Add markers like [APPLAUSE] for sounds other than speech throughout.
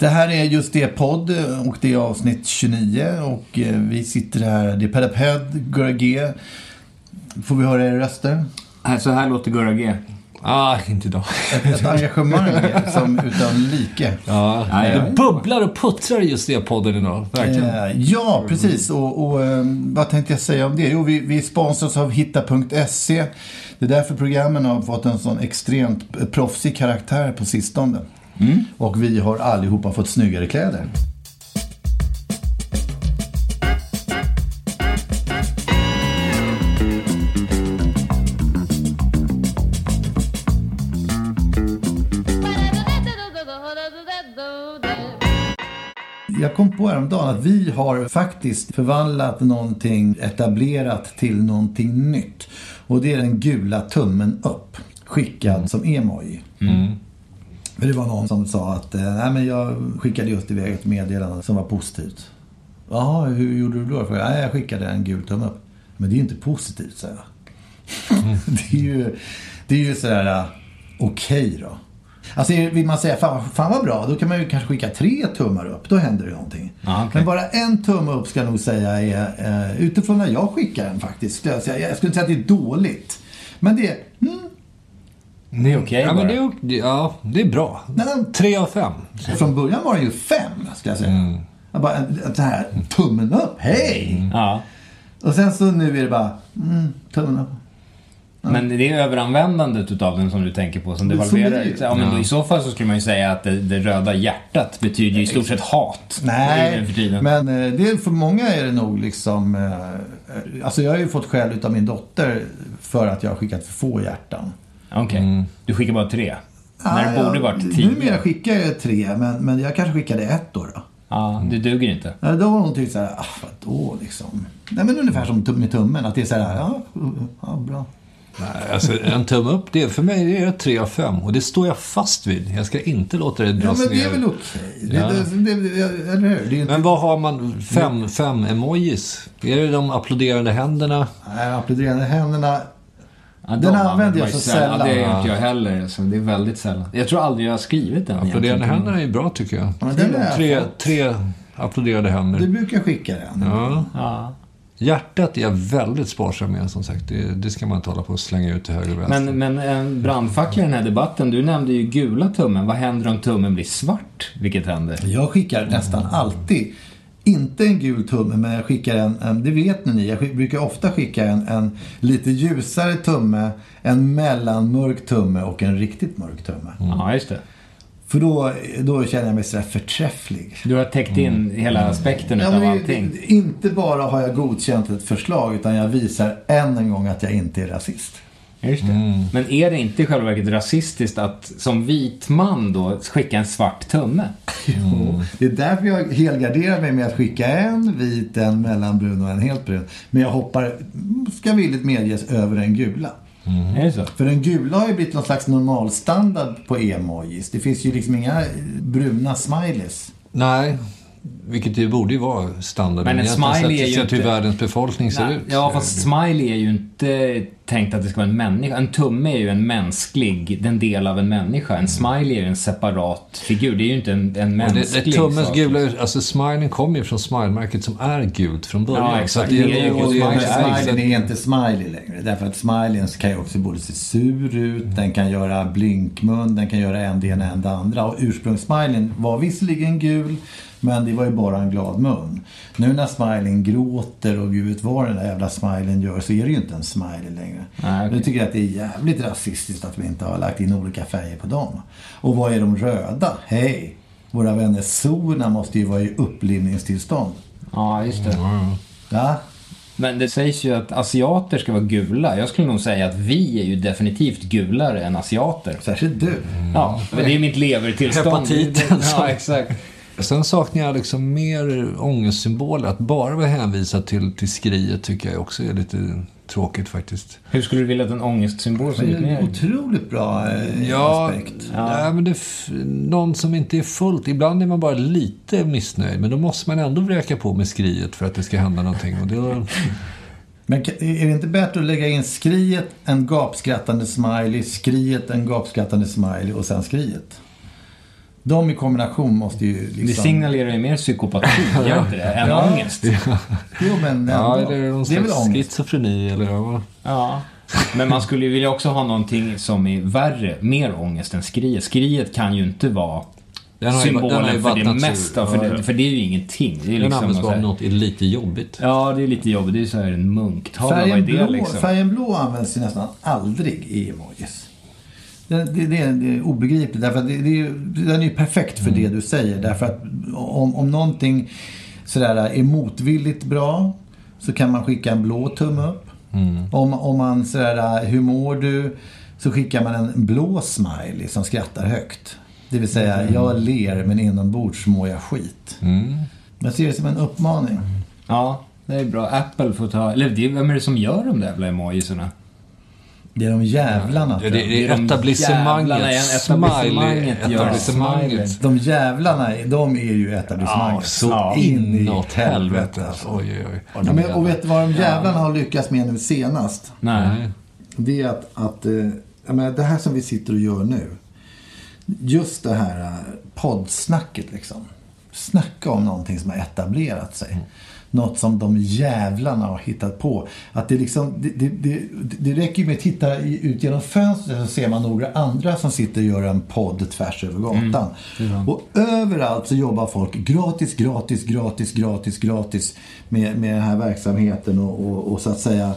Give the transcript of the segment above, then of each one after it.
Det här är just det podd och det är avsnitt 29 och eh, vi sitter här, det är Pelle Ped, Gurra G. Får vi höra era röster? Så här låter Gurra G. Ah, inte idag. Ett, ett engagemang som utan like. Ja, Ja, ja. det bubblar och puttrar just det podden idag. Verkligen. Eh, ja, precis. Och, och eh, vad tänkte jag säga om det? Jo, vi, vi sponsras av hitta.se. Det är därför programmen har fått en sån extremt proffsig karaktär på sistone. Mm. Och vi har allihopa fått snyggare kläder. Jag kom på häromdagen att vi har faktiskt förvandlat någonting etablerat till någonting nytt. Och det är den gula tummen upp. Skickad som emoji. Mm det var någon som sa att eh, Nej, men jag skickade just iväg ett meddelande som var positivt. Jaha, hur gjorde du då? Frågade jag. Nej, jag skickade en gul tumme upp. Men det är ju inte positivt, sa jag. [LAUGHS] det är ju, det är ju sådär eh, okej då. Alltså vill man säga fan, fan vad bra, då kan man ju kanske skicka tre tummar upp. Då händer det någonting. Ja, okej. Men bara en tumme upp ska jag nog säga är, eh, utifrån när jag skickar den faktiskt, skulle jag, säga, jag skulle inte säga att det är dåligt. Men det är, mm, Det är okej Ja, men det bara. är, det- ja, det är bra. Men- Tre av fem. Från början var det ju fem, ska jag säga. Jag bara, sån här, tummen upp, hej! Ja. Och sen så nu är det bara, mm, tummen upp. Men det är överanvändandet utav den som du tänker på som så devalverar. ju. Ja, men då, I så fall så skulle man ju säga att det, det röda hjärtat betyder ju i stort sett hat. Nej, Nu för tiden. men eh, det, är- för många är det nog liksom... eh, eh, Alltså jag har ju fått skäll utav min dotter för att jag har skickat för få hjärtan. Okej, du skickar bara tre. När det Ja, borde varit tio. Numera skickar jag tre, men, men jag kanske skickade ett då. då. Ja, det duger inte. Ja, Då har hon tyckt såhär, ah, vadå liksom? Nej men ungefär som tum- med tummen, att det är såhär, ja, ja bra. Nej, alltså, en tumme upp, det, för mig är det tre av fem. Och det står jag fast vid. Jag ska inte låta det Ja dras men det ner. är väl okej. Det, Ja. Men vad har man? Fem, fem emojis? Är det de applåderande händerna? Nej, applåderande händerna. Ja, Den de använder jag så sällan. Ja, det gör inte jag heller. Så det är väldigt sällan. Jag tror aldrig jag har skrivit den. Applåderande händerna är ju bra tycker jag. Ja, den jag Tre, fått. tre applåderande händer. Du brukar skicka den. Ja. Ja. Hjärtat är jag väldigt sparsam med som sagt. Det, det ska man inte hålla på och slänga ut till höger och vänster. Men, men en brandfackla i den här debatten. Du nämnde ju gula tummen. Vad händer om tummen blir svart? Vilket händer? Jag skickar nästan alltid, inte en gul tumme, men jag skickar en, en det vet ni, jag skick, brukar ofta skicka en, en lite ljusare tumme, en mellanmörk tumme och en riktigt mörk tumme. Ja, just det. För då, då känner jag mig sådär förträfflig. Du har täckt in hela aspekten Ja, utav men allting. det- inte bara har jag godkänt ett förslag, utan jag visar än en gång att jag inte är rasist. Just det. Men är det inte i själva verket rasistiskt att som vit man då skicka en svart tumme? [LAUGHS] Jo, det är därför jag helgarderar mig med att skicka en vit, en mellanbrun och en helt brun. Men jag hoppar, ska villigt medges, över den gula. Är det så? För den gula har ju blivit någon slags normalstandard på emojis. Det finns ju liksom inga bruna smileys. Nej, Vilket det borde ju vara standard. Men en smiley är ju sett hur inte- världens befolkning ser Nej, ut. Ja, fast smiley är ju inte tänkt att det ska vara en människa. En tumme är ju en mänsklig, den del av en människa. En smiley är ju en separat figur. Det är ju inte en, en Och mänsklig det, det tummens sak. gula, alltså smilen kommer ju från smilemärket som är gult från början. Ja, exakt. Så att det, Det är ju och det är, Smiley är- smileyn är inte smiley längre. Därför att smileyn kan ju också både se sur ut, den kan göra blinkmun, den kan göra en det ena en det andra. Och ursprungssmileyn var visserligen gul, men det var ju bara en glad mun. Nu när smileyn gråter och gud vet vad den där jävla smileyn gör så är det ju inte en smiley längre. Nej, okej. Jag tycker att det är jävligt rasistiskt att vi inte har lagt in olika färger på dem. Och vad är de röda? Hej! Våra vänner zonerna måste ju vara i upplivningstillstånd. Ja, just det. Ja, Men det sägs ju att asiater ska vara gula. Jag skulle nog säga att vi är ju definitivt gulare än asiater. särskilt du. Ja, men det är mitt levertillstånd. Hepatiten, Ja, exakt. Sen saknar jag liksom mer ångestsymboler. Att bara vara hänvisad till, till skriet tycker jag också är lite tråkigt faktiskt. Hur skulle du vilja att en ångestsymbol såg ut en otroligt bra eh, Ja, aspekt. nej, men det någon som inte är fullt. Ibland är man bara lite missnöjd. Men då måste man ändå vräka på med skriet för att det ska hända någonting. Och det, Men är det inte bättre att lägga in skriet, en gapskrattande smiley, skriet, en gapskrattande smiley och sen skriet? De i kombination måste ju liksom... Det signalerar ju mer psykopati, [LAUGHS] gör inte det? Än Ja. ångest. Jo, men ändå. ja, eller någon det är väl ångest. schizofreni eller vad? Ja. Men man skulle ju vilja också ha någonting som är värre, mer ångest än skriet. Skriet kan ju inte vara Den har ju- den har ju symbolen för det mesta, för, det, för det är ju ingenting. Det är Den liksom används bara om något är lite jobbigt. Ja, det är lite jobbigt. Det är ju så här en munktavla. Färgen blå, liksom? färgen blå används ju nästan aldrig i emojis. Det, det, det, är, obegripligt. Därför att det, det den är ju perfekt för Mm. det du säger. Därför att om, om någonting sådär är motvilligt bra så kan man skicka en blå tumme upp. Mm. Om, om man sådär, hur mår du? Så skickar man en blå smiley som skrattar högt. Det vill säga, Mm. jag ler men inombords mår jag skit. Jag ser det som en uppmaning. Ja, det är bra. Apple får ta... Eller vem är det som gör de där jävla emojisarna? Det är de jävlarna. Tror det, det är etablissemanget. Smiley. Etablissemanget. De jävlarna, de är ju etablissemanget. Ja, så Ja, inåt helvete, helvete. alltså. Oj, oj, oj. Ja, men, och vet du vad de jävlarna har lyckats med nu senast? Nej. Det är att, att eh, jag menar, det här som vi sitter och gör nu. Just det här eh, poddsnacket liksom. Snacka om någonting som har etablerat sig. Något som de jävlarna har hittat på. Att det, liksom, det, det, det, det räcker ju med att titta ut genom fönstret så ser man några andra som sitter och gör en podd tvärs över gatan. Och överallt så jobbar folk gratis, gratis, gratis, gratis, gratis med, med den här verksamheten och, och, och så att säga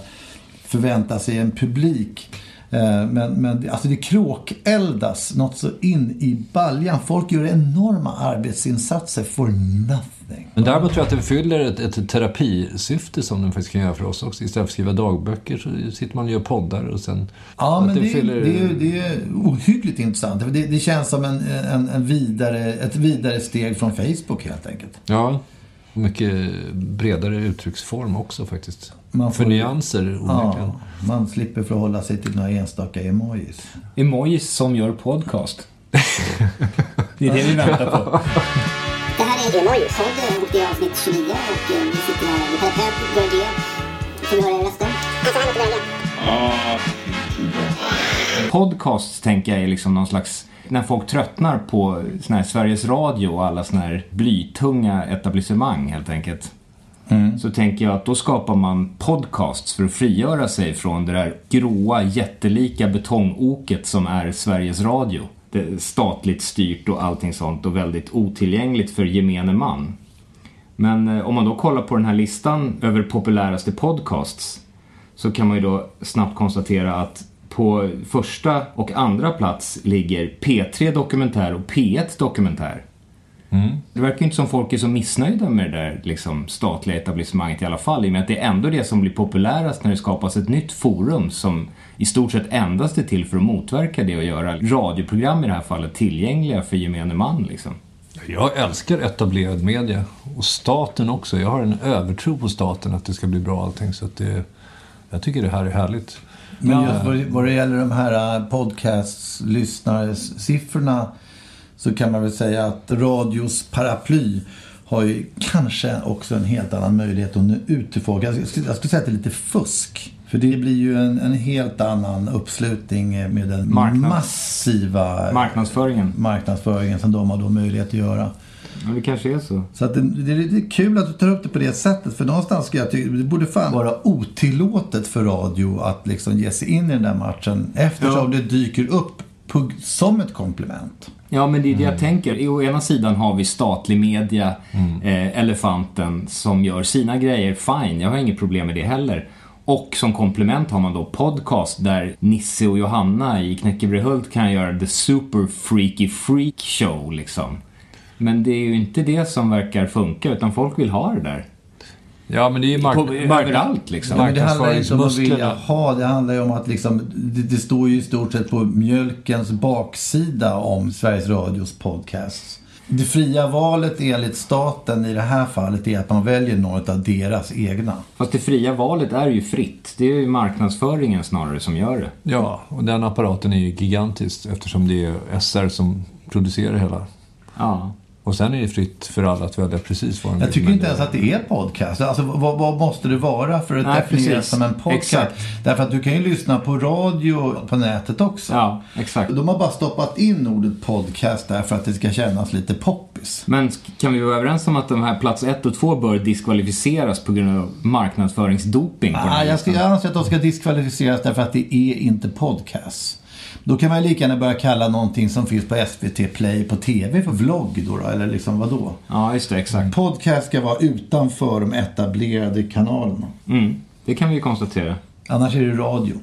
förvänta sig en publik. Eh, Men, men alltså det kråkeldas något så in i baljan. Folk gör enorma arbetsinsatser for nothing. Men däremot tror jag att det fyller ett, ett terapisyfte som den faktiskt kan göra för oss också. Istället för att skriva dagböcker så sitter man och gör poddar och sen... Ja, men det, fyller- det, är, det är ohyggligt intressant. Det, det känns som en, en, en vidare, ett vidare steg från Facebook helt enkelt. Ja, mycket bredare uttrycksform också faktiskt. Man För får- nyanser, onekligen. Ja, man slipper förhålla sig till några enstaka emojis. Emojis som gör podcast. Det är det vi väntar på. Det här är Emojis podd och det är avsnitt 29 och eh, vi sitter här med terapeut Börje. Får vi höra rösten? Alltså här låter Börje. Podcasts tänker jag är liksom någon slags när folk tröttnar på sån här Sveriges Radio och alla såna här blytunga etablissemang helt enkelt. Så tänker jag att då skapar man podcasts för att frigöra sig från det där gråa jättelika betongoket som är Sveriges Radio. Det statligt styrt och allting sånt och väldigt otillgängligt för gemene man. Men eh, om man då kollar på den här listan över populäraste podcasts så kan man ju då snabbt konstatera att på första och andra plats ligger P3 Dokumentär och P1 Dokumentär. Det verkar ju inte som folk är så missnöjda med det där liksom, statliga etablissemanget i alla fall. I och med att det är ändå det som blir populärast när det skapas ett nytt forum som i stort sett endast är till för att motverka det och göra radioprogram i det här fallet tillgängliga för gemene man. Liksom. Jag älskar etablerad media. Och staten också. Jag har en övertro på staten att det ska bli bra allting. Så att det, jag tycker det här är härligt. Men just vad, vad det gäller de här äh, podcast-lyssnarsiffrorna så kan man väl säga att radios paraply har ju kanske också en helt annan möjlighet att nå ut till folk. Jag skulle, jag skulle säga att det är lite fusk. För det blir ju en, en helt annan uppslutning med den Marknad. massiva Marknadsföringen. marknadsföringen som de har då möjlighet att göra. Ja, det kanske är så. Så att det, det är lite kul att du tar upp det på det sättet. För någonstans ska jag tycka det borde fan vara otillåtet för radio att liksom ge sig in i den där matchen. Eftersom det dyker upp på, som ett komplement. Ja, men det är det jag tänker. Å ena sidan har vi statlig media, eh, Elefanten, som gör sina grejer. Fine, jag har inget problem med det heller. Och som komplement har man då podcast där Nisse och Johanna i Knäckebrödhult kan göra the super freaky freak show liksom. Men det är ju inte det som verkar funka, utan folk vill ha det där. Ja, men det är ju mark- På, mark- överallt liksom. Ja, men det handlar inte om att vilja ha. Det handlar ju om att liksom, det, det står ju i stort sett på mjölkens baksida om Sveriges Radios podcast. Det fria valet enligt staten i det här fallet är att man väljer något av deras egna. Fast det fria valet är ju fritt. Det är ju marknadsföringen snarare som gör det. Ja, och den apparaten är ju gigantisk eftersom det är SR som producerar hela. Ja. Och sen är det fritt för alla att välja precis vad de Jag vill, tycker men inte ens att det är podcast. Alltså, vad, vad måste det vara för att Nej, definieras precis. som en podcast? Exakt. Därför att du kan ju lyssna på radio på nätet också. Ja, exakt. De har bara stoppat in ordet podcast där för att det ska kännas lite poppis. Men kan vi vara överens om att de här plats 1 och 2 bör diskvalificeras på grund av marknadsföringsdoping? på Ah, jag, ska, jag anser att de ska diskvalificeras därför att det är inte podcast. Då kan man lika gärna börja kalla någonting som finns på SVT Play på TV för vlogg då, då eller liksom vadå? Ja, just det. Exakt. Podcast ska vara utanför de etablerade kanalerna. Mm, det kan vi ju konstatera. Annars är det radio.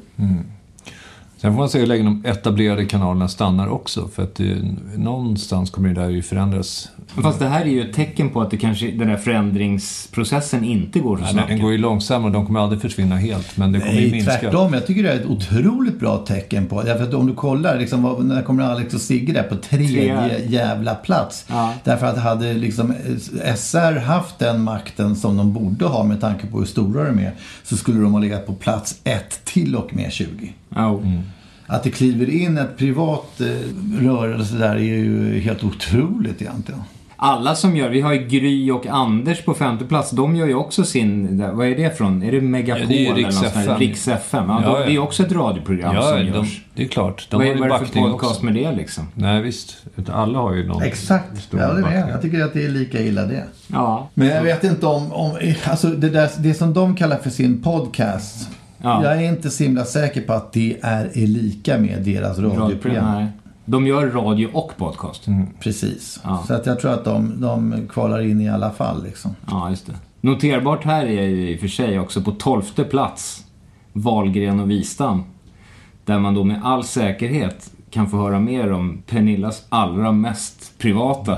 Sen får man se hur länge de etablerade kanalerna stannar också. För att det, någonstans kommer det där ju förändras. Men Fast det här är ju ett tecken på att det kanske, den där förändringsprocessen inte går så snabbt. den går ju långsammare och de kommer aldrig försvinna helt. Men det kommer ju Nej, minska. tvärtom. Jag tycker det är ett otroligt bra tecken på Därför att om du kollar, liksom, när kommer Alex och Sigge där på tredje Tre. jävla plats. Ja. Därför att hade liksom SR haft den makten som de borde ha med tanke på hur stora de är så skulle de ha legat på plats ett till och med 20. Ja, Att det kliver in ett privat eh, rörelse där är ju helt otroligt egentligen. Alla som gör, vi har ju Gry och Anders på femte plats, de gör ju också sin, vad är det från? Är det Megapol Ja, det är ju eller något här? FM. Ja, Ja, de, ja. Det är också ett radioprogram Ja, som de, görs. det är klart. De Vad har är, ju vad är det för podcast också. med det liksom? Nej, visst. Alla har ju någon Exakt, stor jag håller med. backning. Jag tycker att det är lika illa det. Ja. Men jag vet inte om, om alltså det, där, det som de kallar för sin podcast. Ja. Jag är inte så himla säker på att det är, lika med deras radioprogram. De gör radio och podcast. Precis. Ja. Så att jag tror att de, de kvalar in i alla fall. Liksom. Ja, just det. Noterbart här är ju i och för sig också på tolfte plats Valgren och Wistam. Där man då med all säkerhet kan få höra mer om Pernillas allra mest privata.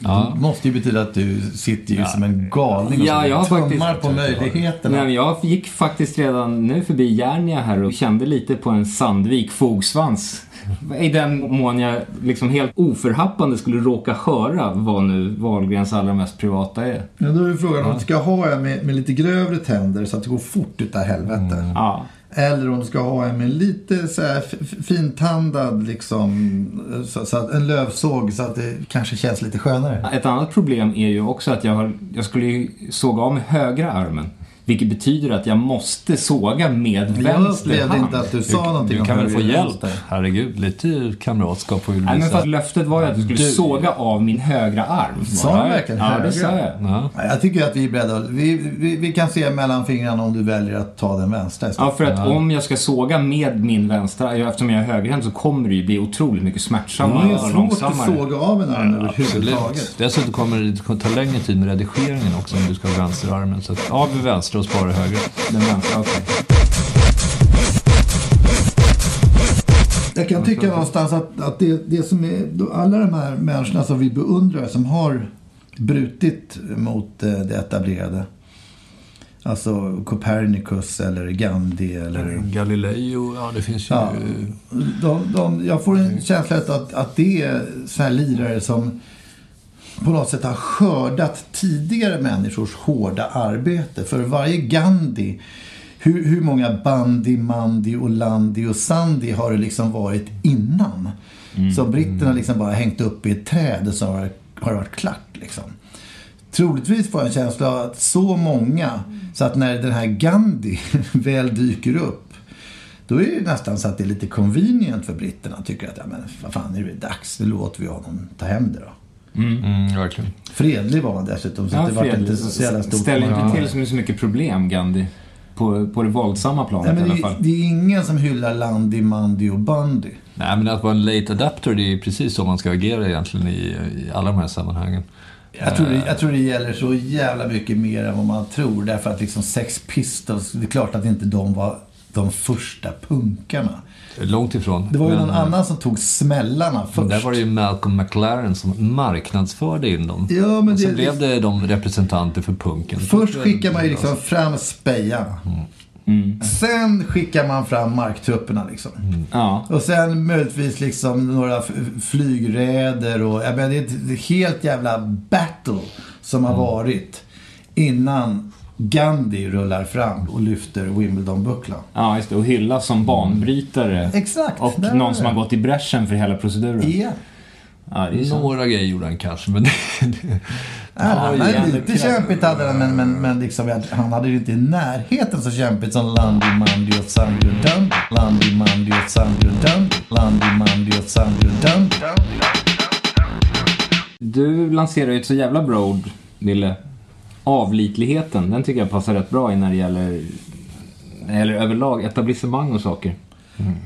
Ja. Det måste ju betyda att du sitter ju som en galning och Ja, jag tummar faktiskt- på möjligheterna. Nej, men jag gick faktiskt redan nu förbi Järnia här och kände lite på en Sandvik fogsvans. I den mån jag liksom helt oförhappande skulle råka höra vad nu Wahlgrens allra mest privata är. Ja, då är frågan om du ska ha en med, med lite grövre tänder så att det går fort utav helvete. Ja. Eller om du ska ha en med lite så här fintandad liksom. Så, så att, en lövsåg så att det kanske känns lite skönare. Ett annat problem är ju också att jag, har, jag skulle ju såga av med högra armen. Vilket betyder att jag måste såga med Jag vänster upplevde hand. inte att du sa någonting Du om kan väl få hjälp? vänster. Herregud, lite kamratskap får vi Nej, men visa. fast löftet var ju att du skulle Du- såga av min högra arm. Sa du verkligen Ja, det sa jag. Ja. Jag tycker att vi är beredda. Vi, vi, vi kan se mellan fingrarna om du väljer att ta den vänstra istället. Ja, för att om jag ska såga med min vänstra, eftersom jag är högerhänt så kommer det ju bli otroligt mycket smärtsammare det är och svårt att långsammare. såga av en arm överhuvudtaget. Absolut. Dessutom kommer det kommer ta längre tid med redigeringen också om du ska ha vänsterarmen. Så att av med vänstra och spara höger. Den vänstra, okej. Jag kan tycka någonstans att, att det, det som är, alla de här människorna som vi beundrar som har brutit mot eh, det etablerade. Alltså Copernicus eller Gandhi eller... Galileo, ja det finns ju... Ja. De, de, jag får en känsla att, att det är så här lirare som på något sätt har skördat tidigare människors hårda arbete. För varje Gandhi, hur, hur många Bandi, Mandi och Landi och Sandi har det liksom varit innan? Så britterna liksom bara hängt upp i ett träd och så har, har det varit klart liksom. troligtvis får jag en känsla av att så många, så att när den här Gandhi [LAUGHS] väl dyker upp då är det nästan så att det är lite convenient för britterna. Tycker att, ja men vad fan, är det dags? Nu låter vi honom ta hem det då. Mm, verkligen. Fredlig var han dessutom, så att det var inte så, så jävla stort. Ställer Ja. inte till så mycket- så mycket problem, Gandhi. På, på det våldsamma Nej, planet men i alla det, fall. det är ingen som hyllar Landy, Mandy och Bundy. Nej, men att vara en late adapter, det är precis så man ska agera egentligen i, i alla de här sammanhangen. Jag tror, det, jag tror det gäller så jävla mycket mer än vad man tror. Därför att liksom Sex Pistols, det är klart att inte de var de första punkarna. Långt ifrån. Det var ju Men, någon annan som tog smällarna först. Där var det ju Malcolm McLaren som marknadsförde in dem. Ja, men och så det- blev det de representanter för punken. Först skickar man ju liksom fram spejarna. Sen skickar man fram marktrupperna liksom. Ja. Och sen möjligtvis liksom några flygräder och... Jag menar, det är ett helt jävla battle som har varit innan Gandhi rullar fram och lyfter Wimbledon-bucklan. ja, just det. Och hyllas som banbrytare. Exakt. Och någon som har gått i bräschen för hela proceduren. Ja. Ja, det är sant. Några grejer gjorde han kanske, men Ja, han hade lite kämpigt hade han, men, men, men liksom, han hade ju inte i närheten så kämpigt som. Landy, Mandy och Sandy och Dun. Landy, Mandy och Sandy och Dun. Du lanserar ju ett så jävla bra ord, Ville. Avlitligheten. Den tycker jag passar rätt bra i när det gäller, när det gäller överlag etablissemang och saker.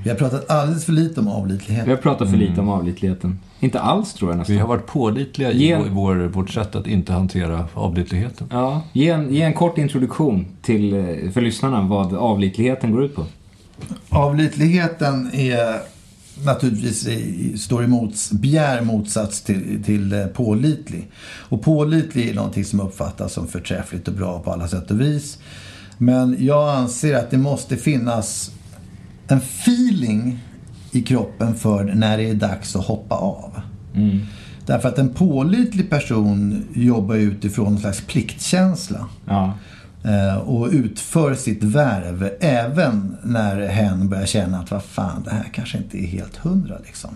Vi har pratat alldeles för lite om Vi avlitlighet. har pratat för lite om avlitligheten. Inte alls tror jag nästan. vi har varit pålitliga i vår, vårt sätt att inte hantera avlitligheten. Ja, ge en, ge en kort introduktion till, eh, för lyssnarna vad avlitligheten går ut på. Avlitligheten är naturligtvis står i mots, bjär motsats till, till eh, pålitlig. Och pålitlig är någonting som uppfattas som förträffligt och bra på alla sätt och vis. Men jag anser att det måste finnas en feeling i kroppen för när det är dags att hoppa av. Därför att en pålitlig person jobbar utifrån en slags pliktkänsla. Ja. Eh, och utför sitt värv även när hen börjar känna att vad fan, det här kanske inte är helt hundra liksom.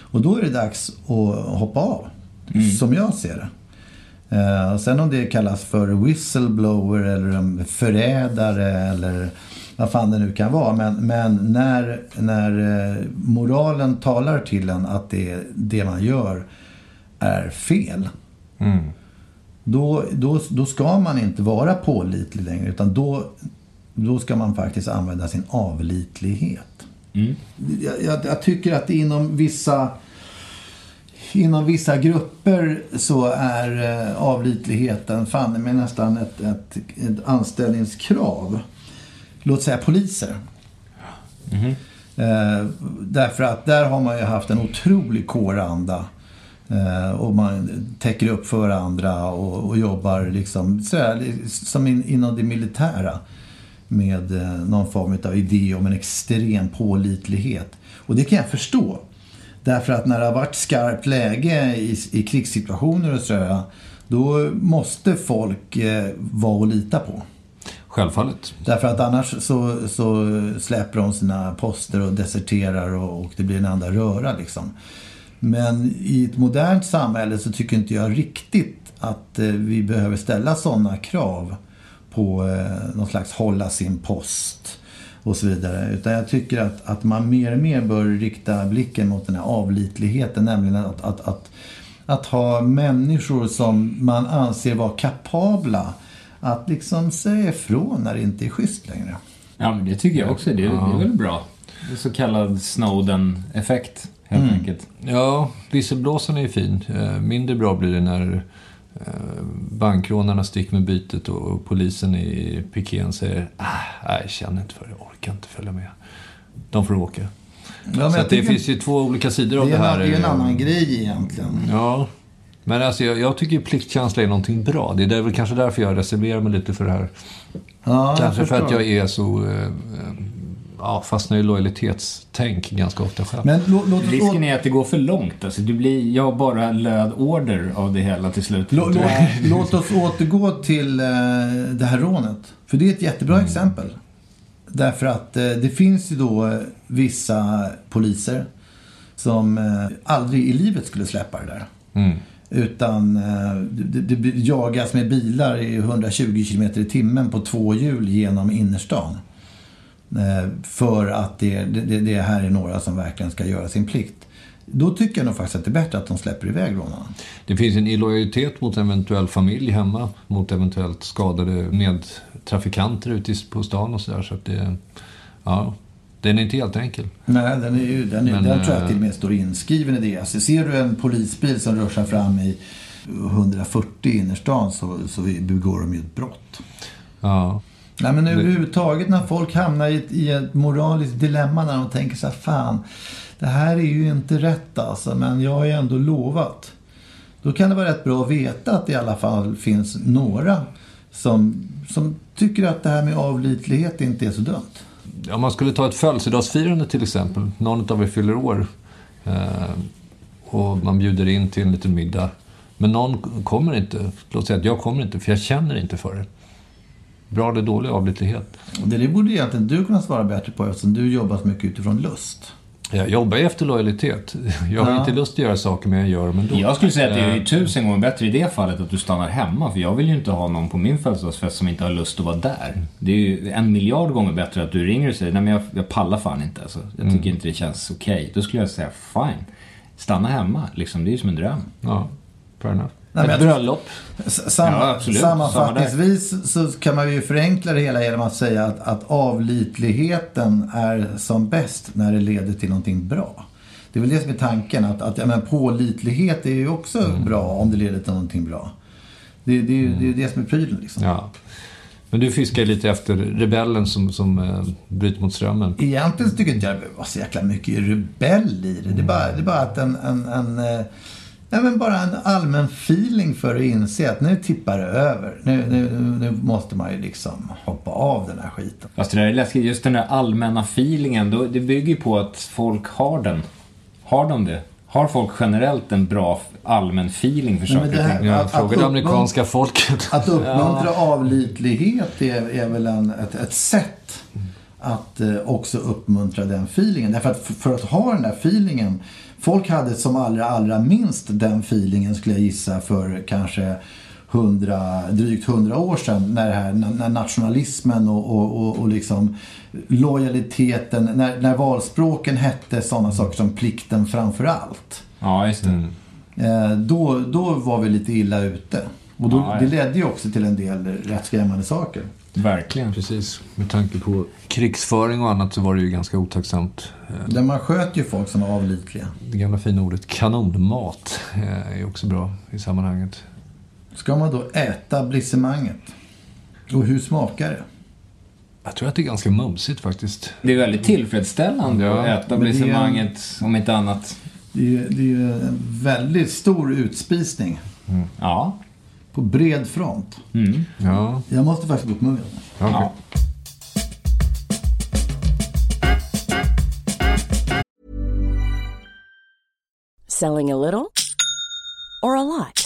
Och då är det dags att hoppa av, som jag ser det. Eh, och sen om det kallas för whistleblower eller förrädare eller vad fan det nu kan vara. Men, men när, när eh, moralen talar till en att det, det man gör är fel. Då, då, då ska man inte vara pålitlig längre utan då, då ska man faktiskt använda sin avlitlighet. Jag, jag, jag tycker att inom vissa Inom vissa grupper så är eh, avlitligheten fan med nästan ett, ett, ett anställningskrav. Låt säga poliser. Eh, därför att där har man ju haft en otrolig kåranda. Eh, och man täcker upp för andra och, och jobbar liksom sådär, som in, inom det militära. Med eh, någon form av idé om en extrem pålitlighet. Och det kan jag förstå. Därför att när det har varit skarpt läge i, i krigssituationer och sådär. Då måste folk eh, vara att lita på. Självfallet. Därför att annars så, så släpper de sina poster och deserterar och, och det blir en enda röra liksom. Men i ett modernt samhälle så tycker inte jag riktigt att eh, vi behöver ställa sådana krav på eh, någon slags hålla sin post och så vidare. Utan jag tycker att, att man mer och mer bör rikta blicken mot den här avlitligheten. Nämligen att, att, att, att ha människor som man anser vara kapabla att liksom säga ifrån när det inte är schysst längre. Ja, men det tycker jag också. Det, det är väl bra. Det är så kallad Snowden-effekt, helt enkelt. Ja, visselblåsaren är ju fin. Eh, Mindre bra blir det när eh, bankrånarna sticker med bytet och polisen i pikén säger ah, nej, jag känner inte för det, jag orkar inte följa med. De får åka. Ja, men Så det finns ju två olika sidor av det det är, här. det är en annan grej egentligen. Ja, men alltså jag, jag tycker pliktkänsla är någonting bra. Det är där, väl kanske därför jag reserverar mig lite för det här. Ja, kanske för att jag är så... Eh, eh, ja, fastnar i lojalitetstänk ganska ofta själv. Men lå, låt oss Risken är att det går för långt. Alltså, det blir, jag bara löd order av det hela till slut. lå, lå, [LAUGHS] låt oss återgå till eh, det här rånet. För det är ett jättebra exempel. Därför att eh, det finns ju då eh, vissa poliser som eh, aldrig i livet skulle släppa det där. Mm. Utan eh, det, det jagas med bilar i 120 km i timmen på två hjul genom innerstan. Eh, för att det, det, det här är några som verkligen ska göra sin plikt. Då tycker jag nog faktiskt att det är bättre att de släpper iväg rånarna. Det finns en illojalitet mot en eventuell familj hemma, mot eventuellt skadade medtrafikanter ute på stan och sådär. Så att det, ja, den är inte helt enkel. Nej, den, är ju, den, är, Men, den tror jag eh, till och med står inskriven i det. Alltså, ser du en polisbil som ruschar fram i 140 i innerstan så, så begår de ju ett brott. Ja, Nej men överhuvudtaget när folk hamnar i ett, i ett moraliskt dilemma när de tänker så här, fan, det här är ju inte rätt alltså, men jag har ju ändå lovat. Då kan det vara rätt bra att veta att det i alla fall finns några som, som tycker att det här med avlitlighet inte är så dumt. Om man skulle ta ett födelsedagsfirande till exempel. Någon av er fyller år. Eh, och man bjuder in till en liten middag. Men någon kommer inte. Låt säga att jag kommer inte för jag känner inte för det. Bra eller dålig avlitlighet. Det borde egentligen du kunna svara bättre på eftersom du jobbar så mycket utifrån lust. Jag jobbar efter lojalitet. Jag har Ja. inte lust att göra saker men jag gör dem ändå. Jag skulle säga att det är Eh, ju tusen gånger bättre i det fallet att du stannar hemma. För jag vill ju inte ha någon på min födelsedagsfest som inte har lust att vara där. Det är ju en miljard gånger bättre att du ringer och säger nej men jag, jag pallar fan inte. Alltså. Jag tycker inte det känns okej. Då skulle jag säga fine. Stanna hemma, liksom. Det är ju som en dröm. Ja, fair enough. Nej, Ett bröllop. Sam, Ja, sammanfattningsvis så kan man ju förenkla det hela genom att säga att, att avlitligheten är som bäst när det leder till någonting bra. Det är väl det som är tanken. Att, att ja, men pålitlighet är ju också Mm. bra om det leder till någonting bra. Det, det, är ju- det är ju det som är prylen liksom. Ja. Men du fiskar lite efter rebellen som, som eh, bryter mot strömmen. Egentligen tycker jag inte jag behöver vara så jäkla mycket rebell i det. Det är bara, det är bara att en, en, en eh, Nej, men bara en allmän feeling för att inse att nu tippar det över. Nu, nu, nu måste man ju liksom hoppa av den här skiten. Fast det där är läskigt. Just den där allmänna feelingen. Då, det bygger ju på att folk har den. Har de det? Har folk generellt en bra allmän feeling för saker det och här- ting? Ja, fråga det amerikanska folket. [LAUGHS] Att uppmuntra avlitlighet är, är väl en, ett, ett sätt att eh, också uppmuntra den feelingen. Därför att för, för att ha den där feelingen. Folk hade som allra, allra minst den feelingen skulle jag gissa för kanske 100, drygt hundra år sedan. När, här, när nationalismen och, och, och, och liksom lojaliteten, när, när valspråken hette sådana saker som plikten framför allt. Ja, just det. Eh, då, då var vi lite illa ute. Och då, Ja, det ledde ju också till en del rätt skrämmande saker. Verkligen. Precis. Med tanke på krigsföring och annat så var det ju ganska otacksamt. Eh, Där man sköt ju folk som var avlitliga. Det gamla fina ordet kanonmat eh, är också bra i sammanhanget. Ska man då äta blissemanget? Och hur smakar det? Jag tror att det är ganska mumsigt faktiskt. Det är väldigt tillfredsställande Ja, att äta är- blisemanget, om inte annat. Det är ju, det är ju en väldigt stor utspisning. Ja. På bred front. Mm. Ja, Jag måste faktiskt gå upp muggen. okej. ja. Selling a little or a lot?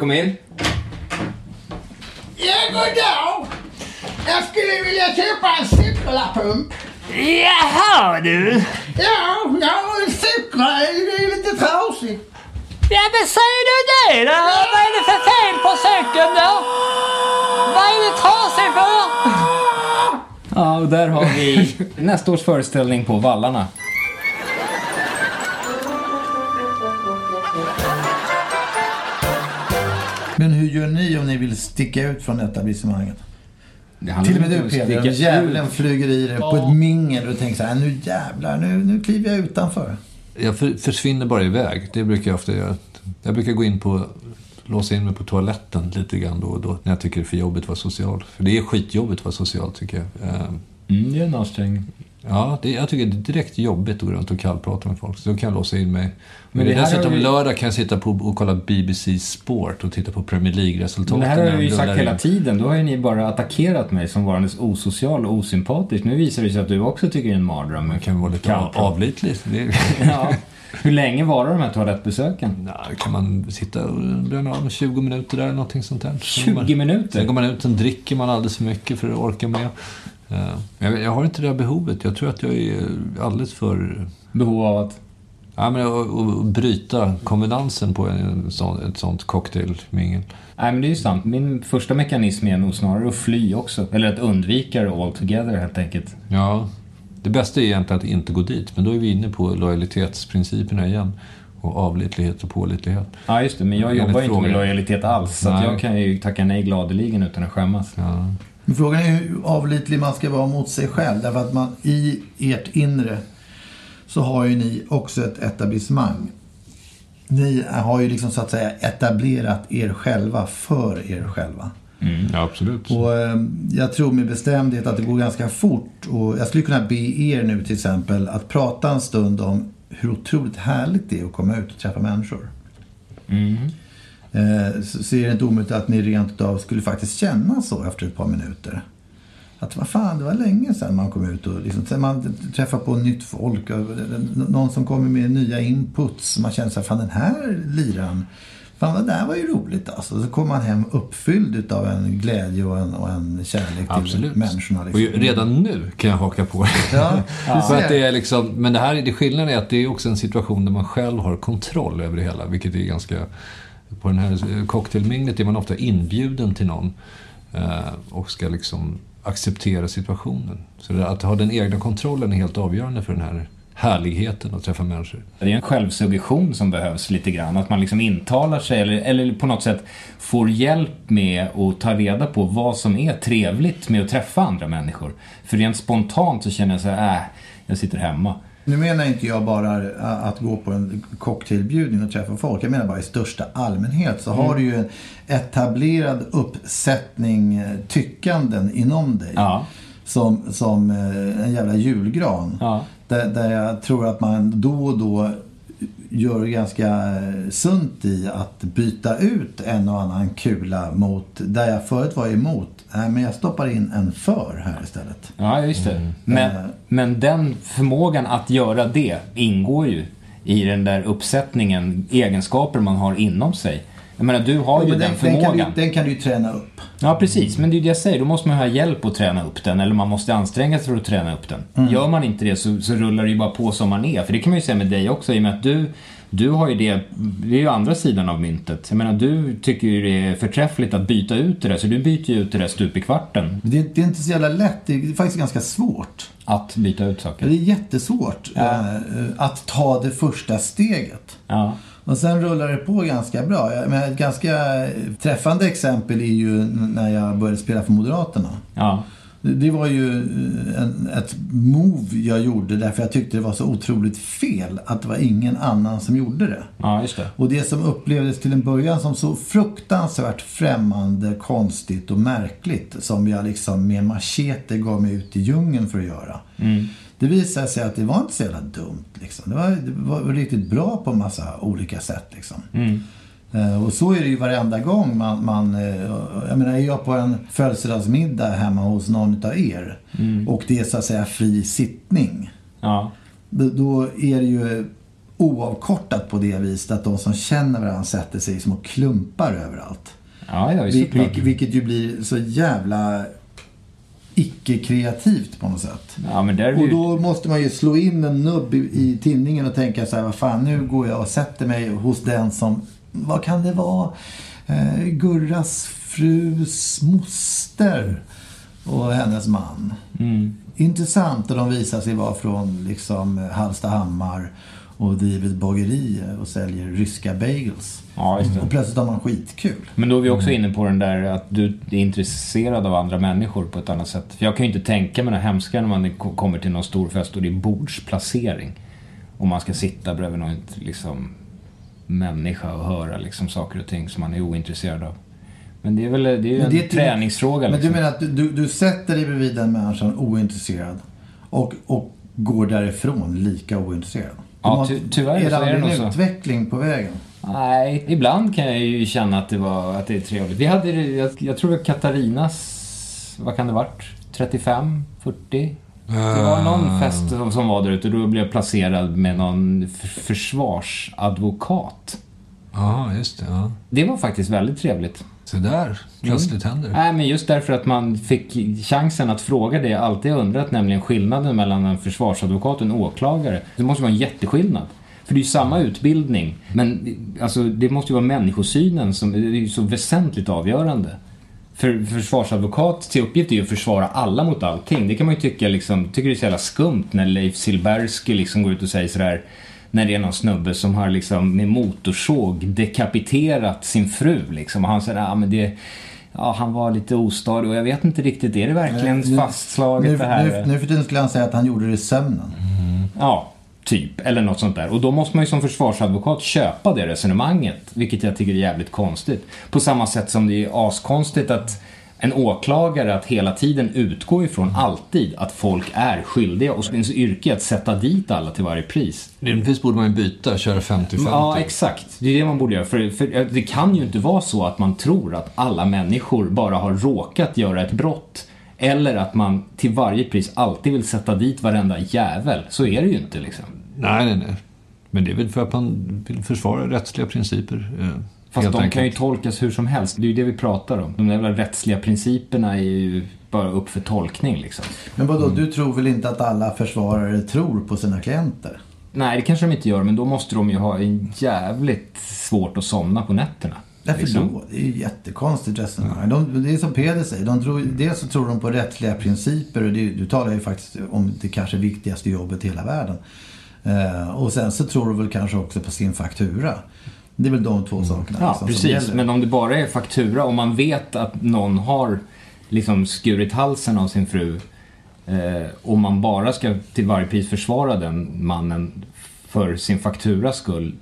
Kom in. Ja, goddag! Jag skulle vilja köpa en cykelpump. Jaha du. Ja, jag cyklar. Det är lite trasigt. Ja men säger du det då? Vad är det för fel på cykeln då? Vad är det trasig för? Ja, och där har vi nästa års föreställning på Vallarna. Men hur gör ni om ni vill sticka ut från etablissemanget? Det Till och med du Peder, djävulen flyger i dig på ett mingel och tänker så här, nu jävlar, nu, nu kliver jag utanför. Jag för, försvinner bara iväg. Det brukar jag ofta göra. Jag brukar gå in på, låsa in mig på toaletten lite grann då och då. När jag tycker det är för jobbigt att vara social. För det är skitjobbigt att vara social tycker jag. Eh, Mm, det är en ansträngning. Ja, det, jag tycker det är direkt jobbigt att gå runt och kallprata med folk. Så då kan jag låsa in mig. Men det dessutom vi- lördag kan jag sitta på och kolla BBC Sport och titta på Premier League-resultaten. Det här har jag de ju sagt rullar hela in. tiden. Då har ju ni bara attackerat mig som varandes osocial och osympatisk. Nu visar det sig att du också tycker det är en mardröm. Man kan vara lite Kallprat. avlitlig. Det, [LAUGHS] Ja. Hur länge varar de här toalettbesöken? Ja, kan man sitta och bränna av 20 minuter där, någonting sånt där. 20 minuter? Sen går man ut, sen dricker man alldeles för mycket för att orka med. Eh, Jag, jag har inte det här behovet. Jag tror att jag är alldeles för... Behov av att? Ja, men att, bryta konvenansen på en sån, ett sånt cocktailmingel. Nej men det är ju sant. Min första mekanism är nog snarare att fly också. Eller att undvika det altogether helt enkelt. Ja, det bästa är egentligen att inte gå dit. Men då är vi inne på lojalitetsprinciperna igen. Och avlitlighet och pålitlighet. Ja just det, men jag jobbar ju inte med lojalitet alls. Så jag kan ju tacka nej gladeligen utan att skämmas. Ja. Men frågan är hur avlitlig man ska vara mot sig själv. Därför att man i ert inre så har ju ni också ett etablissemang. Ni har ju liksom så att säga etablerat er själva för er själva. Ja, absolut. Och eh, jag tror med bestämdhet att det går ganska fort. Och jag skulle kunna be er nu till exempel att prata en stund om hur otroligt härligt det är att komma ut och träffa människor. Eh, så, så är det inte omöjligt att ni rent utav skulle faktiskt känna så efter ett par minuter. Att vad fan, det var länge sedan man kom ut och liksom, sen man träffar på nytt folk. Och, någon som kommer med nya inputs. Man känner så här, fan den här liran, fan det där var ju roligt alltså. Så kommer man hem uppfylld utav en glädje och en, och en kärlek till Absolut. människorna. Och Liksom. ju- redan nu kan jag haka på. [LAUGHS] Ja, [LAUGHS] För att det är liksom, men det här, det skillnaden är att det är också en situation där man själv har kontroll över det hela. Vilket är ganska... På den här eh, cocktailminglet är man ofta inbjuden till någon. Eh, och ska liksom acceptera situationen. Så att ha den egna kontrollen är helt avgörande för den här härligheten att träffa människor. Det är en självsuggestion som behövs lite grann. Att man liksom intalar sig eller, eller på något sätt får hjälp med att ta reda på vad som är trevligt med att träffa andra människor. För rent spontant så känner jag så här, äh, jag sitter hemma. Nu menar inte jag bara att gå på en cocktailbjudning och träffa folk. Jag menar bara i största allmänhet så har du ju en etablerad uppsättning eh, tyckanden inom dig. Ja. Som, som eh, en jävla julgran. Ja. Där, där jag tror att man då och då gör ganska eh, sunt i att byta ut en och annan kula mot där jag förut var emot. Nej, men jag stoppar in en för här istället. Ja, just det. Eh. Men, men den förmågan att göra det ingår ju i den där uppsättningen egenskaper man har inom sig. Jag menar, du har Ja, ju den, den, den, kan förmågan. du, den kan du ju träna upp. Ja, precis. Men det är ju det jag säger. Då måste man ha hjälp att träna upp den. Eller man måste anstränga sig för att träna upp den. Mm. Gör man inte det så, så rullar det ju bara på som man är. För det kan man ju säga med dig också. I och med att du, du har ju det. Det är ju andra sidan av myntet. Jag menar, du tycker ju det är förträffligt att byta ut det där. Så du byter ju ut det där stup i kvarten. Det, det är inte så jävla lätt. Det är faktiskt ganska svårt. Att byta ut saker. Det är jättesvårt eh, att ta det första steget. Ja. Och sen rullar det på ganska bra. Menar, ett ganska träffande exempel är ju när jag började spela för Moderaterna. Ja. Det var ju en, ett move jag gjorde därför jag tyckte det var så otroligt fel att det var ingen annan som gjorde det. Ja, just det. Och det som upplevdes till en början som så fruktansvärt främmande, konstigt och märkligt som jag liksom med machete gav mig ut i djungeln för att göra. Mm. Det visade sig att det var inte så jävla dumt. Liksom. Det, var, det var riktigt bra på en massa olika sätt. Liksom. Mm. Eh, Och så är det ju varenda gång man, man eh, jag menar är jag på en födelsedagsmiddag hemma hos någon av er Mm. och det är så att säga fri sittning. Ja. Då, är det ju oavkortat på det viset att de som känner varandra sätter sig som och klumpar överallt. Ja, ja, vil- vilket ju blir så jävla icke-kreativt på något sätt. Ja, är Och ju... då måste man ju slå in en nubb i, i tinningen och tänka så här, vad fan, nu går jag och sätter mig hos den som, vad kan det vara? Eh, Gurras frus moster och hennes man. Mm. Intressant och de visar sig vara från liksom Hallstahammar och driver ett bageri och säljer ryska bagels. Ja, det. Och plötsligt har man skitkul. Men då är vi Mm. också inne på den där att du är intresserad av andra människor på ett annat sätt. För jag kan ju inte tänka mig det hemska när man ko- kommer till någon stor fest och det är bordsplacering. Och man ska sitta bredvid någon liksom, människa och höra liksom, saker och ting som man är ointresserad av. Men det är väl det är ju Men en det är träningsfråga. Men Liksom. du menar att du, du, du sätter dig bredvid den människan ointresserad och, och går därifrån lika ointresserad? Ja, ty- tyvärr Är det så är det nog en så. utveckling på vägen? Nej, ibland kan jag ju känna att det, var, att det är trevligt. Vi hade, jag, jag tror att Katarinas, vad kan det varit? 35, 40? Det var någon fest som var där ute och då blev jag placerad med någon försvarsadvokat. Ja, just det. Ja. Det var faktiskt väldigt trevligt. Så där, plötsligt händer det. Nej, men just därför att man fick chansen att fråga det jag alltid undrat, nämligen skillnaden mellan en försvarsadvokat och en åklagare. Det måste vara en jätteskillnad. För det är ju samma utbildning, men alltså, det måste ju vara människosynen som är så väsentligt avgörande. För försvarsadvokat till uppgift är ju att försvara alla mot allting. Det kan man ju tycka liksom, tycker det är så jävla skumt när Leif Silbersky liksom går ut och säger sådär när det är någon snubbe som har liksom med motorsåg dekapiterat sin fru liksom. Och han säger, ja men det, ja han var lite ostadig och jag vet inte riktigt, är det verkligen Nu- fastslaget nu, det här? Nu, nu för tiden skulle han säga att han gjorde det i sömnen. Ja, typ. Eller något sånt där. Och då måste man ju som försvarsadvokat köpa det resonemanget. Vilket jag tycker är jävligt konstigt. På samma sätt som det är askonstigt att en åklagare att hela tiden utgå ifrån alltid att folk är skyldiga och ens yrke är att sätta dit alla till varje pris. Rimligtvis borde man ju byta, köra 50-50. Ja, exakt. Det är det man borde göra. För, för det kan ju inte vara så att man tror att alla människor bara har råkat göra ett brott. Eller att man till varje pris alltid vill sätta dit varenda jävel. Så är det ju inte liksom. Nej, nej, nej. Men det är väl för att man vill försvara rättsliga principer. Fast de enkelt. kan ju tolkas hur som helst. Det är ju det vi pratar om. De jävla rättsliga principerna är ju bara upp för tolkning liksom. Men vadå, du tror väl inte att alla försvarare tror på sina klienter? Nej, det kanske de inte gör, men då måste de ju ha en jävligt svårt att somna på nätterna. Därför Liksom. då? Det är ju jättekonstigt resonemang. De, det är som Peder säger. De tror, dels så tror de på rättsliga principer och det, du talar ju faktiskt om det kanske viktigaste jobbet i hela världen. Eh, och sen så tror de väl kanske också på sin faktura. Det är väl de två sakerna. Ja, liksom, som precis. Men om det bara är faktura, om man vet att någon har liksom skurit halsen av sin fru eh, och man bara ska till varje pris försvara den mannen för sin fakturas skull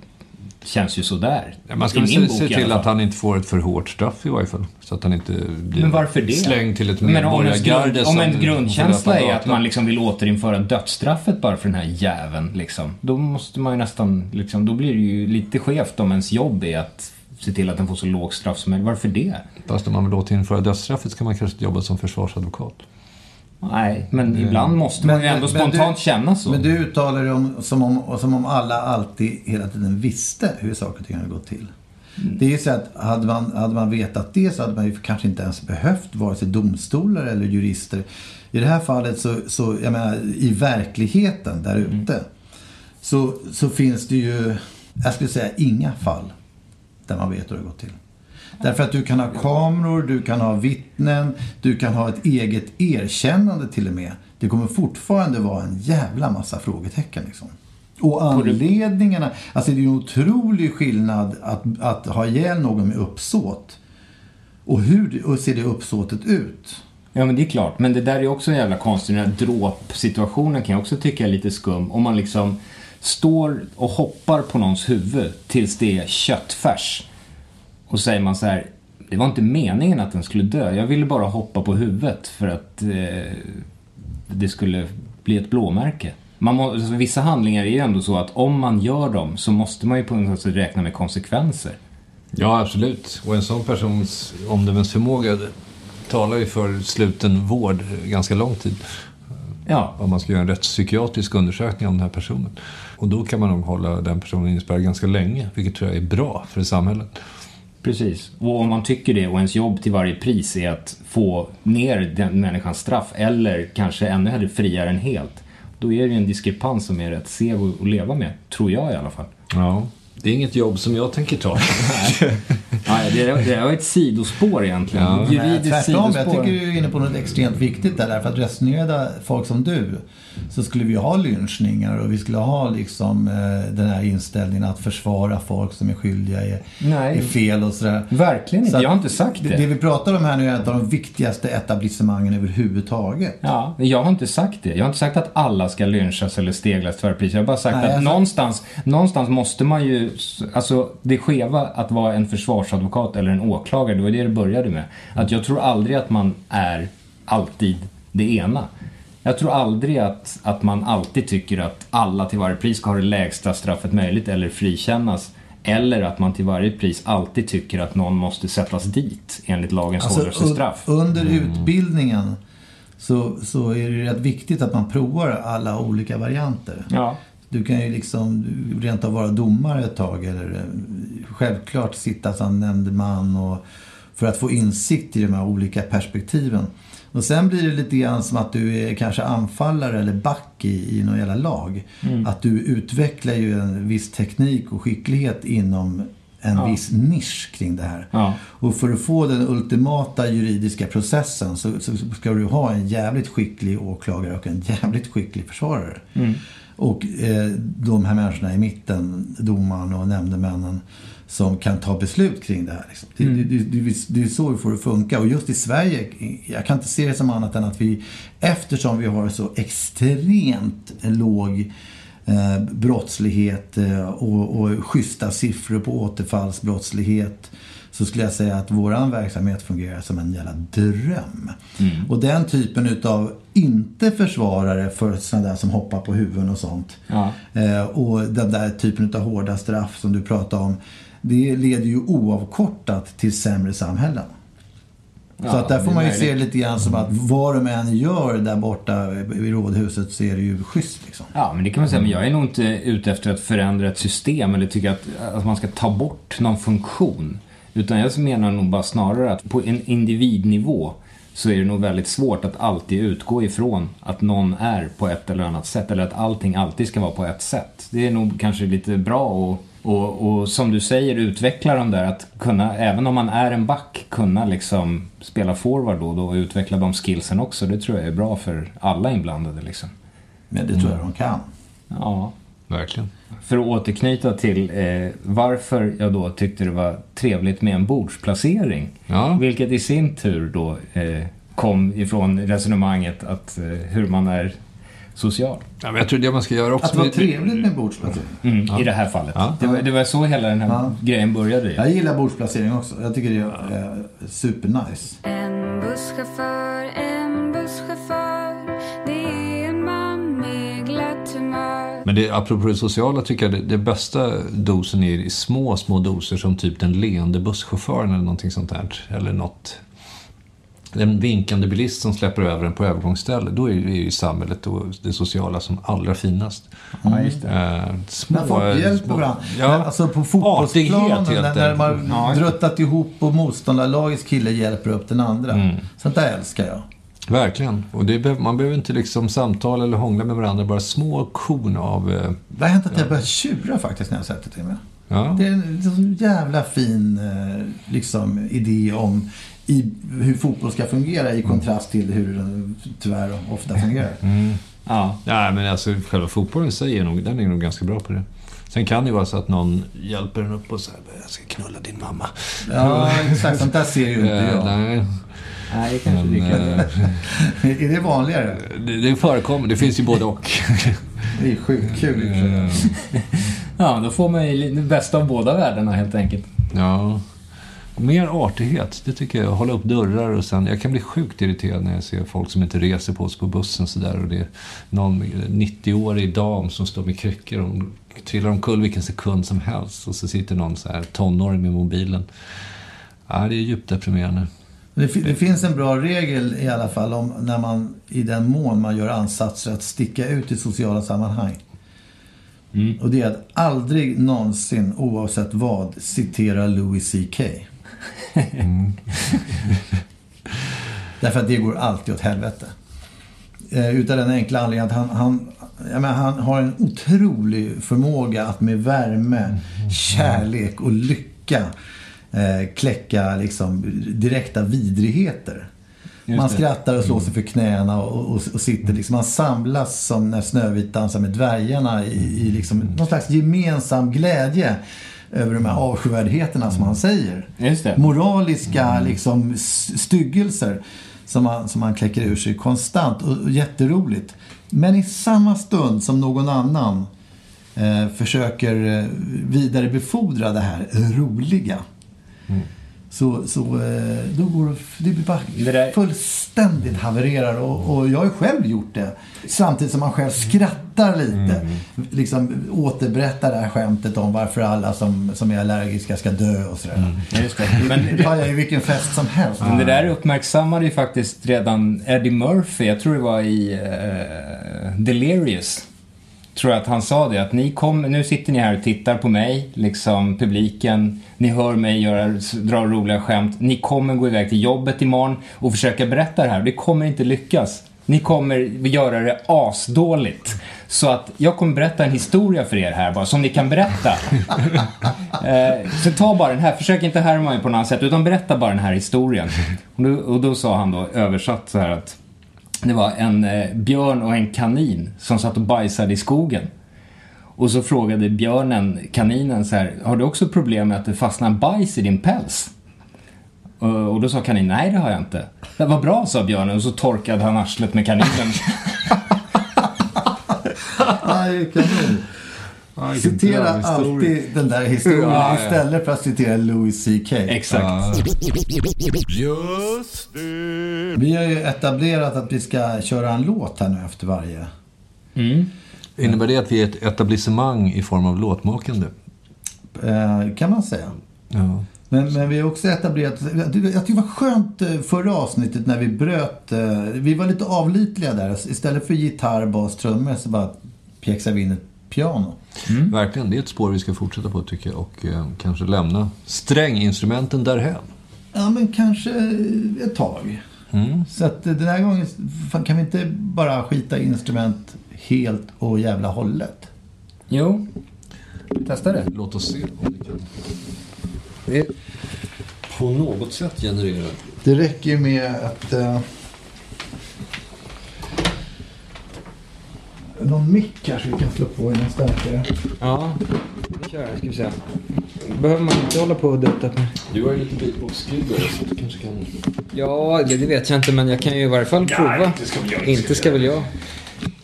känns ju sådär. Ja, man ska se, bok se till att han inte får ett för hårt straff i varje fall. Så att han inte blir slängd till ett om, medborgargarde. om som en grundkänsla är att man liksom vill återinföra dödsstraffet bara för den här jäveln, liksom, då måste man ju nästan, liksom, då blir det ju lite skevt om ens jobb är att se till att den får så låg straff som möjligt. Varför det? Fast om man vill återinföra dödsstraffet ska man kanske jobba som försvarsadvokat. Nej, men ibland måste man ju ändå spontant du, känna så. Men du uttalar det om, som, om, som om alla alltid hela tiden visste hur saker och ting hade gått till. Mm. Det är ju så att hade man, hade man vetat det så hade man ju kanske inte ens behövt vare sig domstolar eller jurister. I det här fallet så, så jag menar, i verkligheten där Mm. ute så, så finns det ju, jag skulle säga inga fall där man vet hur det har gått till. Därför att du kan ha kameror, du kan ha vittnen, du kan ha ett eget erkännande till och med. Det kommer fortfarande vara en jävla massa frågetecken liksom. Och anledningarna, alltså det är en otrolig skillnad att, att ha ihjäl någon med uppsåt. Och hur och ser det uppsåtet ut? Ja men det är klart, men det där är också en jävla konstigt. Den här dråpsituationen kan jag också tycka är lite skum. Om man liksom står och hoppar på någons huvud tills det är köttfärs. Och säger man så här, det var inte meningen att den skulle dö. Jag ville bara hoppa på huvudet för att eh, det skulle bli ett blåmärke. Man må, alltså, vissa handlingar är ju ändå så att om man gör dem så måste man ju på något sätt räkna med konsekvenser. Ja, absolut. Och en sån persons omdömesförmåga talar ju för sluten vård ganska lång tid. Ja. Om man ska göra en rättspsykiatrisk undersökning om den här personen. Och då kan man nog hålla den personen inspärrad ganska länge, vilket tror jag är bra för samhället. Precis. Och om man tycker det och ens jobb till varje pris är att få ner den människans straff eller kanske ännu hellre fria den helt. Då är det ju en diskrepans som är rätt seg att leva med, tror jag i alla fall. Ja. Det är inget jobb som jag tänker ta. [LAUGHS] Nej, det, är, det är ett sidospår egentligen. Ja. Juridiskt tvärtom, sidospår. jag tycker du är inne på något extremt viktigt där. Därför att resonerade folk som du så skulle vi ha lynchningar och vi skulle ha liksom eh, den här inställningen att försvara folk som är skyldiga är, Nej. är fel och sådär. Verkligen inte, Så jag har inte sagt det. Det vi pratar om här nu är ett av de viktigaste etablissemangen överhuvudtaget. Ja, jag har inte sagt det. Jag har inte sagt att alla ska lynchas eller steglas till varje pris. Jag har bara sagt Nej, att sa- någonstans, någonstans måste man ju... Alltså det skeva att vara en försvarsadvokat eller en åklagare, det var det det började med. Att jag tror aldrig att man är alltid det ena. Jag tror aldrig att, att man alltid tycker att alla till varje pris ska ha det lägsta straffet möjligt eller frikännas. Eller att man till varje pris alltid tycker att någon måste sättas dit enligt lagens Alltså, hårdaste straff. Under utbildningen så, så är det rätt viktigt att man provar alla olika varianter. Ja. Du kan ju liksom rent av vara domare ett tag eller eh, självklart sitta som nämndeman och för att få insikt i de här olika perspektiven. Och sen blir det lite grann som att du är kanske anfallare eller back i, i någon jävla lag. Mm. Att du utvecklar ju en viss teknik och skicklighet inom en Ja. viss nisch kring det här. Ja. Och för att få den ultimata juridiska processen så, så ska du ha en jävligt skicklig åklagare och en jävligt skicklig försvarare. Mm. Och eh, de här människorna i mitten, domaren och nämndemännen, som kan ta beslut kring det här. Liksom. Det, Mm. det, det, det, är så det får det funka. Och just i Sverige, jag kan inte se det som annat än att vi, eftersom vi har så extremt låg eh, brottslighet eh, och, och schyssta siffror på återfallsbrottslighet så skulle jag säga att våran verksamhet fungerar som en jävla dröm. Och den typen utav inte försvarare för sådana där som hoppar på huvuden och sånt. Ja. Eh, och den där typen utav hårda straff som du pratar om. Det leder ju oavkortat till sämre samhällen. så att där får man ju se lite grann som att vad de än gör där borta i rådhuset så är det ju schysst liksom. Ja, men det kan man säga. Men jag är nog inte ute efter att förändra ett system eller tycka att, att man ska ta bort någon funktion. Utan jag menar nog bara snarare att på en individnivå så är det nog väldigt svårt att alltid utgå ifrån att någon är på ett eller annat sätt. Eller att allting alltid ska vara på ett sätt. Det är nog kanske lite bra och, och, och som du säger utveckla dem där. Att kunna, även om man är en back, kunna liksom spela forward då och då och utveckla de skillsen också. Det tror jag är bra för alla inblandade liksom. Men det tror jag de kan. Ja. Verkligen. För att återknyta till eh, varför jag då tyckte det var trevligt med en bordsplacering. Ja. Vilket i sin tur då eh, kom ifrån resonemanget att eh, hur man är social. Ja, men jag tror det man ska göra också. Att det var trevligt med bordsplacering. Mm, I det här fallet. Ja. Det, var, det var så hela den här Ja. grejen började. Jag gillar bordsplacering också. Jag tycker det är eh, supernice. En busschaufför, en busschaufför Det är en man med glatt humör Men det, apropå det sociala tycker jag det, det bästa dosen är i små, små doser som typ den leende busschauffören eller någonting sånt där. Eller något. En vinkande bilist som släpper över en på övergångsställe. Då är ju, samhället och det sociala som allra finast. Ja, just det. Eh, små, När folk hjälper varandra. Ja, När- Alltså på fotbollsplanen artighet när, när man har druttat ihop och motståndarlagets kille hjälper upp den andra. Mm. Sånt där älskar jag. Verkligen. Och det, be- man behöver inte liksom samtala eller hångla med varandra. Bara små korn av... Eh, Det har hänt att jag börjat tjura faktiskt när jag sett det till mig. Ja. Det är en så jävla fin eh, liksom, idé om i, hur fotboll ska fungera i kontrast till hur den tyvärr ofta fungerar. [LAUGHS] Mm. Ja. Nej, men alltså själva fotbollen är nog, den är nog ganska bra på det. Sen kan det ju vara så att någon hjälper en upp och säger jag ska knulla din mamma. Ja, exakt. Sånt där ser ju inte jag. Nej. Nej, det kanske Men, det kan eh, [LAUGHS] Är det vanligare? det, det förekommer, det finns ju både och. [LAUGHS] Det är sjukt kul Ja, då får man ju det bästa av båda världarna helt enkelt. Ja. Mer artighet, det tycker jag. Hålla upp dörrar och sen... Jag kan bli sjukt irriterad när jag ser folk som inte reser på sig på bussen sådär. Och det är någon 90-årig dam som står med kryckor och trillar omkull vilken sekund som helst. Och så sitter någon så här tonåring med mobilen. Ja, det är djupt deprimerande. Det, det finns en bra regel i alla fall om när man i den mån man gör ansatser att sticka ut i sociala sammanhang. Och det är att aldrig någonsin, oavsett vad, citera Louis CK. [LAUGHS] Därför att det går alltid åt helvete. Eh, utav den enkla anledningen att han, han, menar, han har en otrolig förmåga att med värme, kärlek och lycka eh, kläcka liksom, direkta vidrigheter. Just Man skrattar och slår sig för knäna och, och, och sitter liksom, man samlas som när Snövit dansar med dvärgarna i, i liksom, någon slags gemensam glädje över de här avskyvärdheterna som han säger. Just det. Moraliska liksom, s- styggelser som man, som man kläcker ur sig konstant och, och jätteroligt. Men i samma stund som någon annan eh, försöker eh, vidarebefordra det här roliga så, så eh, då går det, det blir bara Det fullständigt havererar och, och jag har ju själv gjort det. Samtidigt som man själv skrattar lite. Liksom återberättar det här skämtet om varför alla som, som är allergiska ska dö och sådär. Just det. Men det pajar ju vilken fest som helst. Men det där uppmärksammade ju faktiskt redan Eddie Murphy, jag tror det var i eh, Delirious. Tror jag att han sa det, att ni kom, nu sitter ni här och tittar på mig, liksom publiken, ni hör mig göra, dra roliga skämt. Ni kommer gå iväg till jobbet imorgon och försöka berätta det här. Det kommer inte lyckas. Ni kommer göra det asdåligt. Så att jag kommer berätta en historia för er här bara, som ni kan berätta. [LAUGHS] Eh, så ta bara den här, försök inte härma mig på något annat sätt, utan berätta bara den här historien. Och då, och då sa han då, översatt så här att det var en eh, björn och en kanin som satt och bajsade i skogen. Och så frågade björnen kaninen så här, har du också problem med att det fastnar bajs i din päls? Och, då sa kaninen, nej det har jag inte. Det var bra, sa björnen och så torkade han arslet med kaninen. [LAUGHS] Aj, kanon. Citera alltid den där historien Ja, ja. istället för att citera Louis CK. Exakt. Just det. Vi har ju etablerat att vi ska köra en låt här nu efter varje. Innebär det att vi är ett etablissemang i form av låtmakande? Eh, kan man säga. Ja. Men, men vi har också etablerat, jag tycker tycker det var skönt eh, förra avsnittet när vi bröt, eh, vi var lite avlytliga där. Istället för gitarr, bas, trummor så bara pjäxade vi in ett piano. Verkligen, det är ett spår vi ska fortsätta på tycker jag. Och eh, kanske lämna stränginstrumenten därhän. Ja, men kanske ett tag. Så att eh, den här gången kan vi inte bara skita i instrument helt och jävla hållet. Jo, testa det. Låt oss se om det kan det på något sätt generera. Det räcker ju med att... Uh, någon mick kanske vi kan slå på i någon starkare. Ja, vi kör. Ska vi se. Behöver man inte hålla på och dutta på? Du har ju lite beatbox-skruvar så du kanske kan... Ja, det, det vet jag inte, men jag kan ju i varje fall prova. inte ska väl jag. Inte ska väl jag.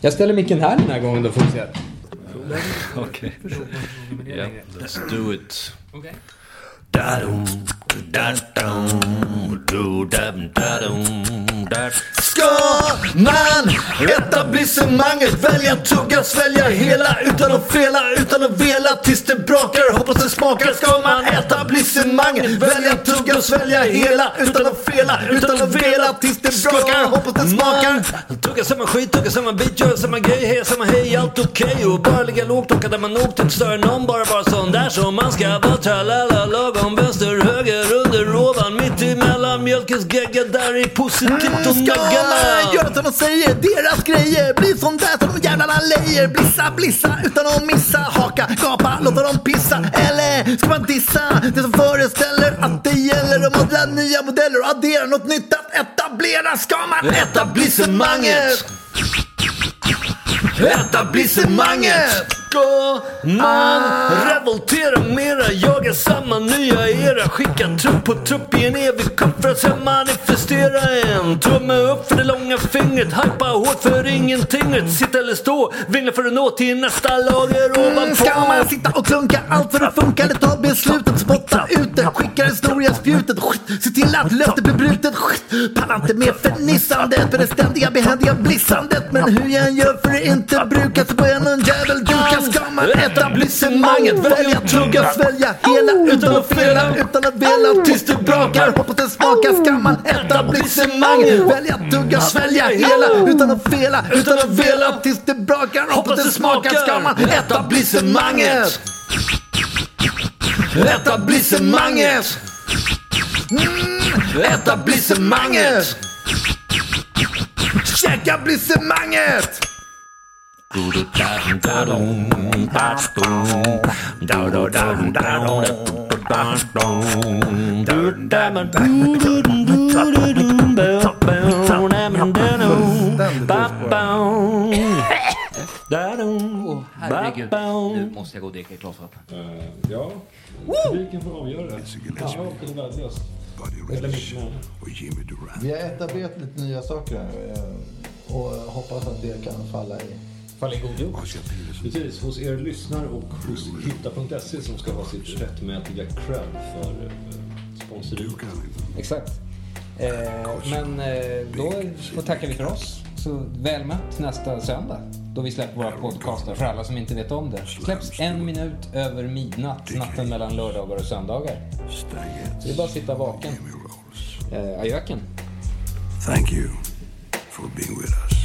Jag ställer micken här den här gången då, får vi se. Okej. Yeah, let's do it. Ska man etablissemanget välja tugga, svälja hela utan att fela, utan att vela tills det brakar, hoppas det smakar. Ska man etablissemanget välja tugga svälja hela utan att fela, utan att vela tills det brakar, hoppas det smakar. Tugga samma skit, tugga samma bit, göra samma grej, heja samma hej, allt okej. Och bara ligga lågt, åka där man åkt, inte större någon, bara vara sån där som man ska vara. Tralala, lagom vänster, höger, under mjölkens gegga, där är positivt och nagga. Gör som de säger, deras grejer blir som där som de jävlarna lejer. Blissa, blissa utan att missa. Haka, gapa, låta dem pissa. Eller ska man dissa det som föreställer att det gäller att modla nya modeller och addera något nytt att etablera. Ska man etablissemanget? Etablissemanget! Ska man revoltera mera? Jaga samma nya era? Skicka trupp på trupp i en evig kupp för att sen manifestera en tumme upp för det långa fingret. Hypa hårt för ingenting. Sitta eller stå, vingla för att nå till nästa lager ovanpå. Ska man sitta och klunka allt för att funka eller ta beslutet? Spotta ut det, skicka historiespjutet. Skit, Se till att löftet blir brutet. Skit, Pallar inte med förnissandet för det ständiga behändiga blissandet. Men hur jag än gör för det inte brukar så börjar någon jävel duka. Ska man etablissemanget välja, tugga, svälja hela utan att fela, utan att vela tills det brakar. Hoppas det smakar. Ska man etablissemanget välja, tugga, svälja hela utan att fela, utan att vela tills det brakar. Hoppas det smakar. Ska man etablissemanget Etablissemanget! Mm, etablissemanget! Check etablissemanget! Åh herregud, nu måste jag gå och dricka ett glas vatten. ja, publiken får avgöra. Ja, det är värdelöst. Eller mitt. Vi har etablerat lite nya saker här och hoppas att det kan falla i Falla i god jord. Precis, hos er lyssnare och hos hitta.se som ska ha sitt rättmätiga cred för eh, sponsori. Exakt. Eh, men eh, då får tackar vi för oss. Så väl mött nästa söndag. Då vi släpper våra podcaster för alla som inte vet om det. Släpps en minut över midnatt natten mellan lördagar och söndagar. Så det är bara att sitta vaken. Eh, ajöken. Thank you for being with us.